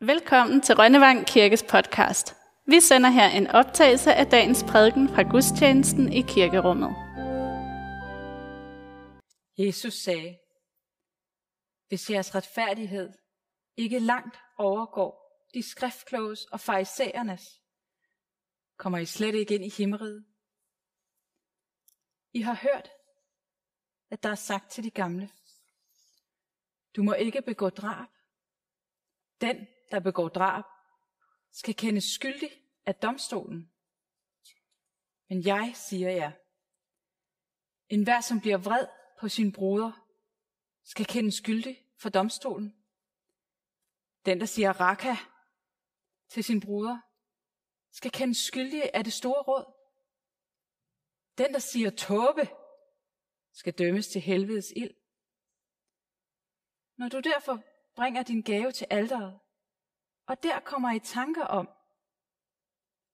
Velkommen til Rønnevang Kirkes podcast. Vi sender her en optagelse af dagens prædiken fra gudstjenesten i kirkerummet. Jesus sagde, hvis jeres retfærdighed ikke langt overgår de skriftkloges og farisæernes, kommer I slet ikke ind i himmeriget. I har hørt, at der er sagt til de gamle, du må ikke begå drab. Den, der begår drab, skal kendes skyldig af domstolen. Men jeg siger jer, en hver, som bliver vred på sin broder, skal kendes skyldig for domstolen. Den, der siger raka til sin broder, skal kendes skyldig af det store råd. Den, der siger tåbe, skal dømmes til helvedes ild. Når du derfor bringer din gave til alderet, og der kommer i tanker om,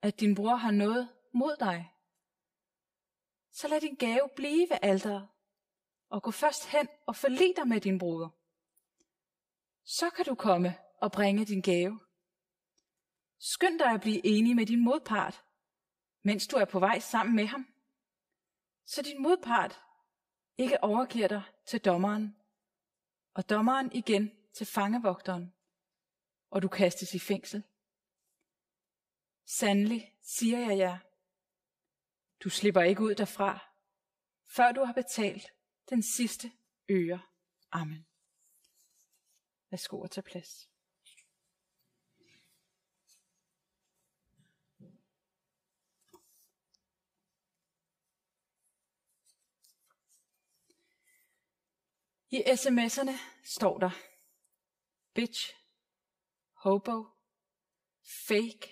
at din bror har noget mod dig, så lad din gave blive ved alderet, og gå først hen og forlig dig med din broder. Så kan du komme og bringe din gave. Skynd dig at blive enig med din modpart, mens du er på vej sammen med ham, så din modpart ikke overgiver dig til dommeren, og dommeren igen til fangevogteren, og du kastes i fængsel. Sandelig siger jeg jer, du slipper ikke ud derfra, før du har betalt den sidste øre. Amen. Værsgo at tage plads. I sms'erne står der, bitch, hobo, fake,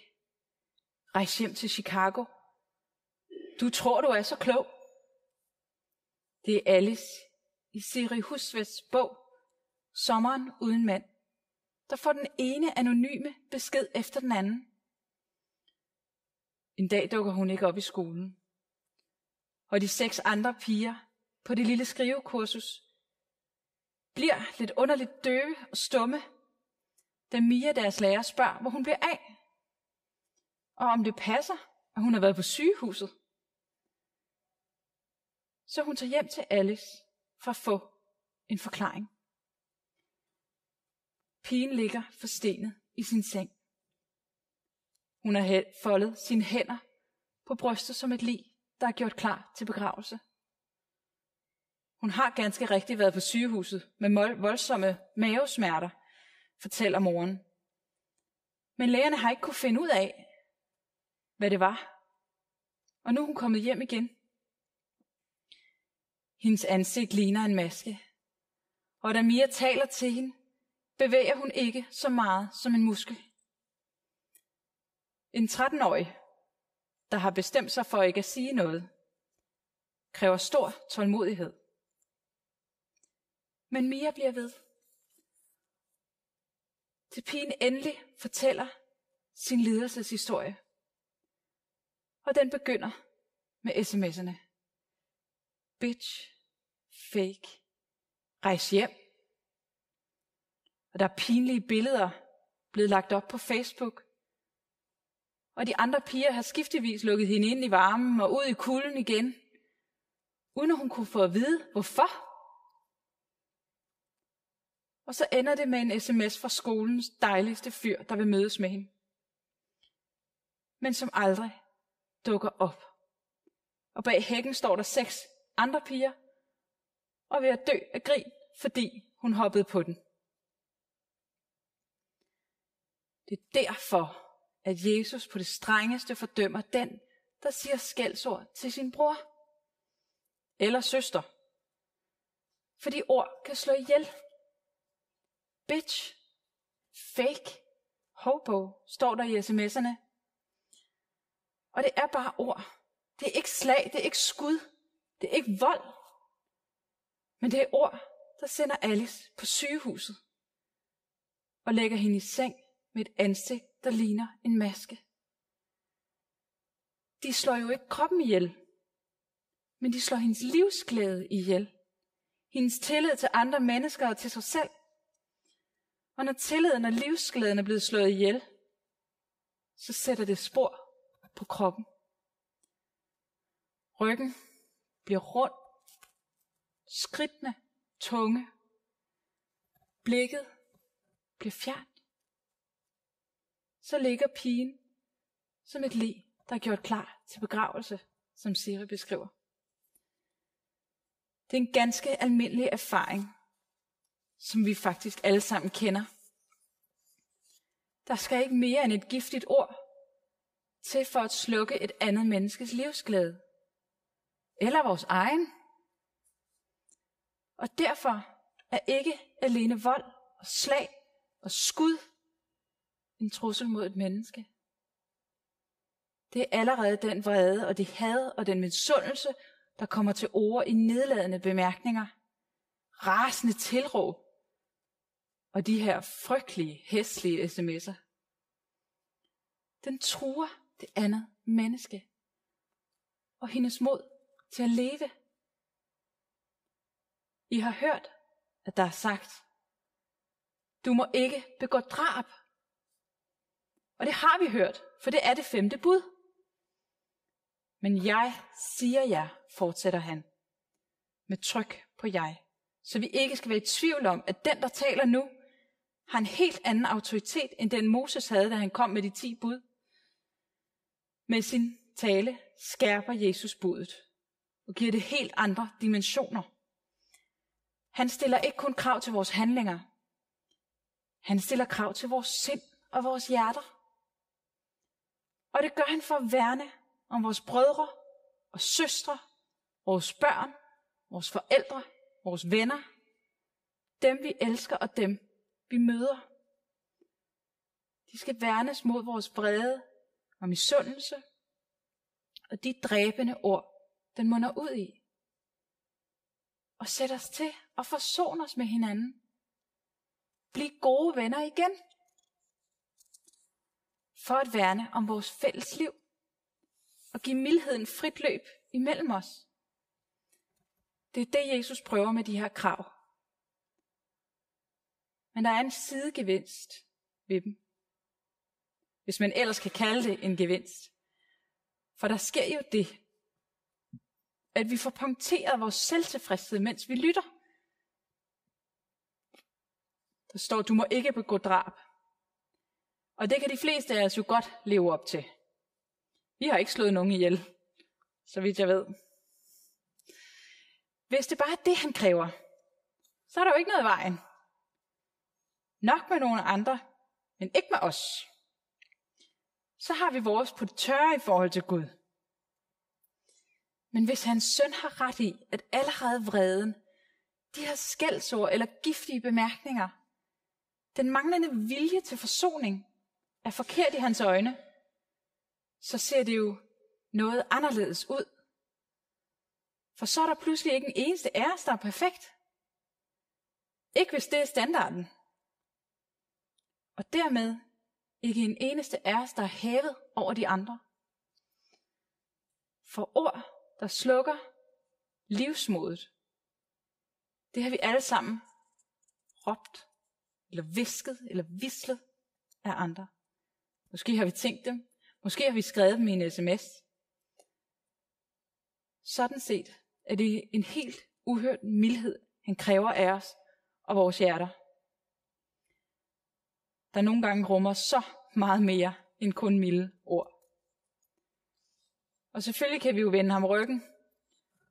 rejs hjem til Chicago. Du tror, du er så klog. Det er Alice i Siri Husvets bog, Sommeren uden mand, der får den ene anonyme besked efter den anden. En dag dukker hun ikke op i skolen. Og de seks andre piger på det lille skrivekursus bliver lidt underligt døve og stumme, da Mia, deres lærer, spørger, hvor hun bliver af. Og om det passer, at hun har været på sygehuset. Så hun tager hjem til Alice for at få en forklaring. Pigen ligger forstenet i sin seng. Hun har foldet sine hænder på brystet som et lig, der er gjort klar til begravelse. Hun har ganske rigtigt været på sygehuset med voldsomme mavesmerter, fortæller moren. Men lægerne har ikke kunne finde ud af, hvad det var. Og nu er hun kommet hjem igen. Hendes ansigt ligner en maske. Og da Mia taler til hende, bevæger hun ikke så meget som en muskel. En 13-årig, der har bestemt sig for ikke at sige noget, kræver stor tålmodighed. Men Mia bliver ved. Til pigen endelig fortæller sin lidelseshistorie. Og den begynder med sms'erne. Bitch, fake, rejs hjem. Og der er pinlige billeder blevet lagt op på Facebook. Og de andre piger har skiftevis lukket hende ind i varmen og ud i kulden igen, uden at hun kunne få at vide, hvorfor. Og så ender det med en sms fra skolens dejligste fyr, der vil mødes med hende. Men som aldrig dukker op. Og bag hækken står der seks andre piger, og ved at dø af grin, fordi hun hoppede på den. Det er derfor, at Jesus på det strengeste fordømmer den, der siger skældsord til sin bror eller søster. Fordi ord kan slå ihjel bitch, fake, hobo, står der i sms'erne. Og det er bare ord. Det er ikke slag, det er ikke skud, det er ikke vold. Men det er ord, der sender Alice på sygehuset og lægger hende i seng med et ansigt, der ligner en maske. De slår jo ikke kroppen ihjel, men de slår hendes livsglæde ihjel. Hendes tillid til andre mennesker og til sig selv. Og når tilliden og livsglæden er blevet slået ihjel, så sætter det spor på kroppen. Ryggen bliver rund, skridtene tunge, blikket bliver fjernt. Så ligger pigen som et lig, der er gjort klar til begravelse, som Siri beskriver. Det er en ganske almindelig erfaring, som vi faktisk alle sammen kender. Der skal ikke mere end et giftigt ord til for at slukke et andet menneskes livsglæde. Eller vores egen. Og derfor er ikke alene vold og slag og skud en trussel mod et menneske. Det er allerede den vrede og det had og den misundelse, der kommer til ord i nedladende bemærkninger, rasende tilråb og de her frygtelige, hæslige sms'er. Den truer det andet menneske og hendes mod til at leve. I har hørt, at der er sagt, du må ikke begå drab. Og det har vi hørt, for det er det femte bud. Men jeg siger jer, fortsætter han, med tryk på jeg, så vi ikke skal være i tvivl om, at den, der taler nu, har en helt anden autoritet, end den Moses havde, da han kom med de ti bud. Med sin tale skærper Jesus budet og giver det helt andre dimensioner. Han stiller ikke kun krav til vores handlinger. Han stiller krav til vores sind og vores hjerter. Og det gør han for at værne om vores brødre og søstre, vores børn, vores forældre, vores venner, dem vi elsker og dem vi møder. De skal værnes mod vores vrede og misundelse og de dræbende ord, den munder ud i. Og sæt os til at forsone os med hinanden. Bliv gode venner igen. For at værne om vores fælles liv og give mildheden frit løb imellem os. Det er det, Jesus prøver med de her krav. Men der er en sidegevinst ved dem. Hvis man ellers kan kalde det en gevinst. For der sker jo det, at vi får punkteret vores selvtilfredshed, mens vi lytter. Der står, du må ikke begå drab. Og det kan de fleste af os jo godt leve op til. Vi har ikke slået nogen ihjel, så vidt jeg ved. Hvis det bare er det, han kræver, så er der jo ikke noget i vejen. Nok med nogle andre, men ikke med os. Så har vi vores på det tørre i forhold til Gud. Men hvis hans søn har ret i, at allerede vreden, de her skældsord eller giftige bemærkninger, den manglende vilje til forsoning, er forkert i hans øjne, så ser det jo noget anderledes ud. For så er der pludselig ikke en eneste af os, der er perfekt. Ikke hvis det er standarden. Og dermed ikke en eneste af os, der er hævet over de andre. For ord, der slukker livsmodet, det har vi alle sammen råbt, eller visket, eller vislet af andre. Måske har vi tænkt dem, Måske har vi skrevet dem i en sms. Sådan set er det en helt uhørt mildhed, han kræver af os og vores hjerter. Der nogle gange rummer så meget mere end kun milde ord. Og selvfølgelig kan vi jo vende ham ryggen,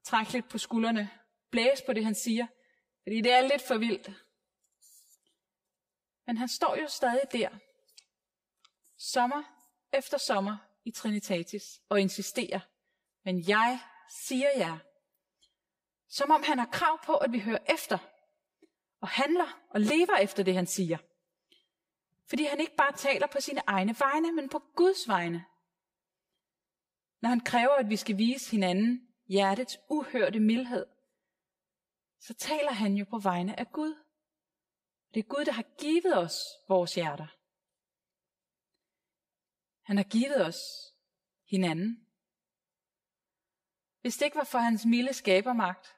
trække lidt på skuldrene, blæse på det, han siger, fordi det er lidt for vildt. Men han står jo stadig der, sommer efter sommer i Trinitatis og insisterer, men jeg siger jer, som om han har krav på, at vi hører efter og handler og lever efter det, han siger. Fordi han ikke bare taler på sine egne vegne, men på Guds vegne. Når han kræver, at vi skal vise hinanden hjertets uhørte mildhed, så taler han jo på vegne af Gud. Det er Gud, der har givet os vores hjerter. Han har givet os hinanden. Hvis det ikke var for hans milde skabermagt,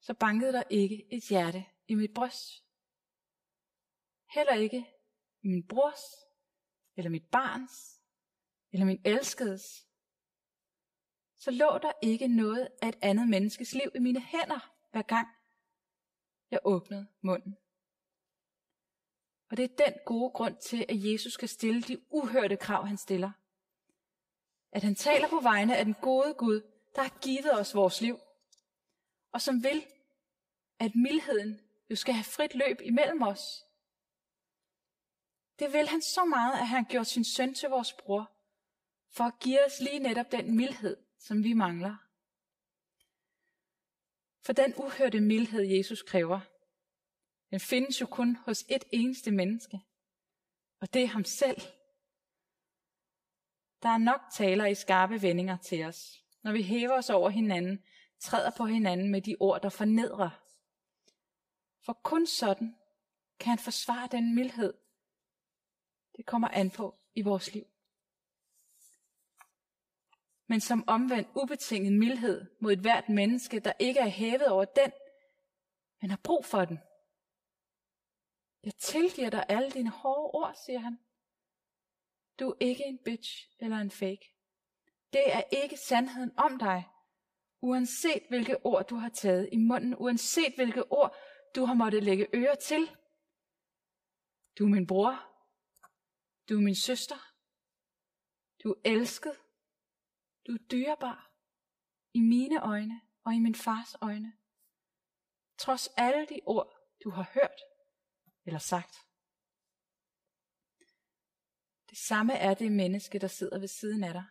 så bankede der ikke et hjerte i mit bryst heller ikke i min brors, eller mit barns, eller min elskedes, så lå der ikke noget af et andet menneskes liv i mine hænder, hver gang jeg åbnede munden. Og det er den gode grund til, at Jesus skal stille de uhørte krav, han stiller. At han taler på vegne af den gode Gud, der har givet os vores liv, og som vil, at mildheden jo skal have frit løb imellem os. Det vil han så meget, at han gjorde sin søn til vores bror, for at give os lige netop den mildhed, som vi mangler. For den uhørte mildhed, Jesus kræver, den findes jo kun hos et eneste menneske, og det er ham selv. Der er nok taler i skarpe vendinger til os, når vi hæver os over hinanden, træder på hinanden med de ord, der fornedrer. For kun sådan kan han forsvare den mildhed. Det kommer an på i vores liv. Men som omvendt ubetinget mildhed mod et hvert menneske, der ikke er hævet over den, men har brug for den. Jeg tilgiver dig alle dine hårde ord, siger han. Du er ikke en bitch eller en fake. Det er ikke sandheden om dig, uanset hvilke ord du har taget i munden, uanset hvilke ord du har måttet lægge øre til. Du er min bror. Du er min søster. Du er elsket. Du er dyrebar. I mine øjne og i min fars øjne. Trods alle de ord, du har hørt eller sagt. Det samme er det menneske, der sidder ved siden af dig.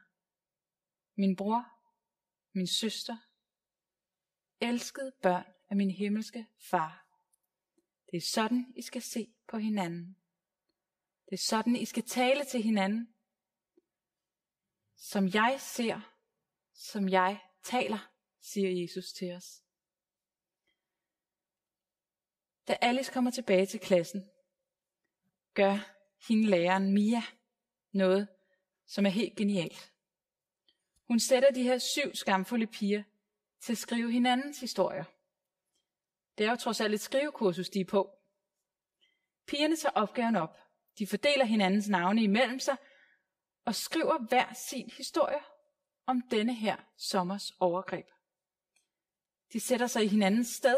Min bror, min søster, elskede børn af min himmelske far. Det er sådan, I skal se på hinanden. Det er sådan, I skal tale til hinanden. Som jeg ser, som jeg taler, siger Jesus til os. Da Alice kommer tilbage til klassen, gør hende læreren Mia noget, som er helt genialt. Hun sætter de her syv skamfulde piger til at skrive hinandens historier. Det er jo trods alt et skrivekursus, de er på. Pigerne tager opgaven op. De fordeler hinandens navne imellem sig og skriver hver sin historie om denne her sommers overgreb. De sætter sig i hinandens sted,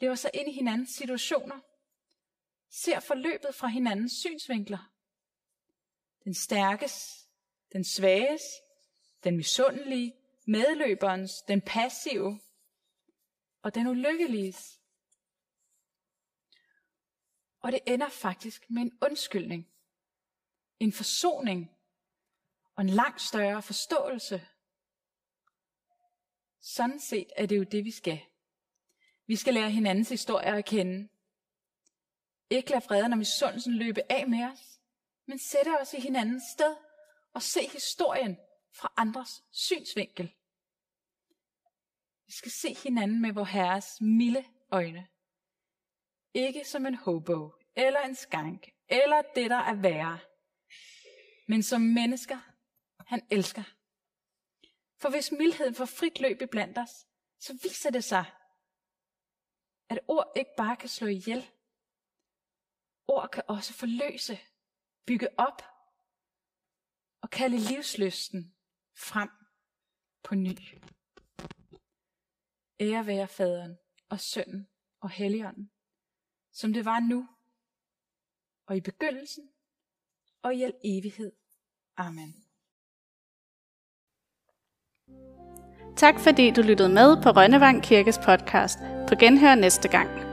lever sig ind i hinandens situationer, ser forløbet fra hinandens synsvinkler. Den stærkes, den svages, den misundelige, medløberens, den passive og den ulykkeliges. Og det ender faktisk med en undskyldning, en forsoning og en langt større forståelse. Sådan set er det jo det, vi skal. Vi skal lære hinandens historier at kende. Ikke lade freden og misundelsen løbe af med os, men sætte os i hinandens sted og se historien fra andres synsvinkel. Vi skal se hinanden med vor herres milde øjne. Ikke som en hobo, eller en skank, eller det, der er værre, men som mennesker, han elsker. For hvis mildheden får frit løb i blandt os, så viser det sig, at ord ikke bare kan slå ihjel. Ord kan også forløse, bygge op og kalde livsløsten frem på ny. Ære være faderen og sønnen og helligånden, som det var nu og i begyndelsen og i al evighed. Amen. Tak fordi du lyttede med på Rønnevang Kirkes podcast. På genhør næste gang.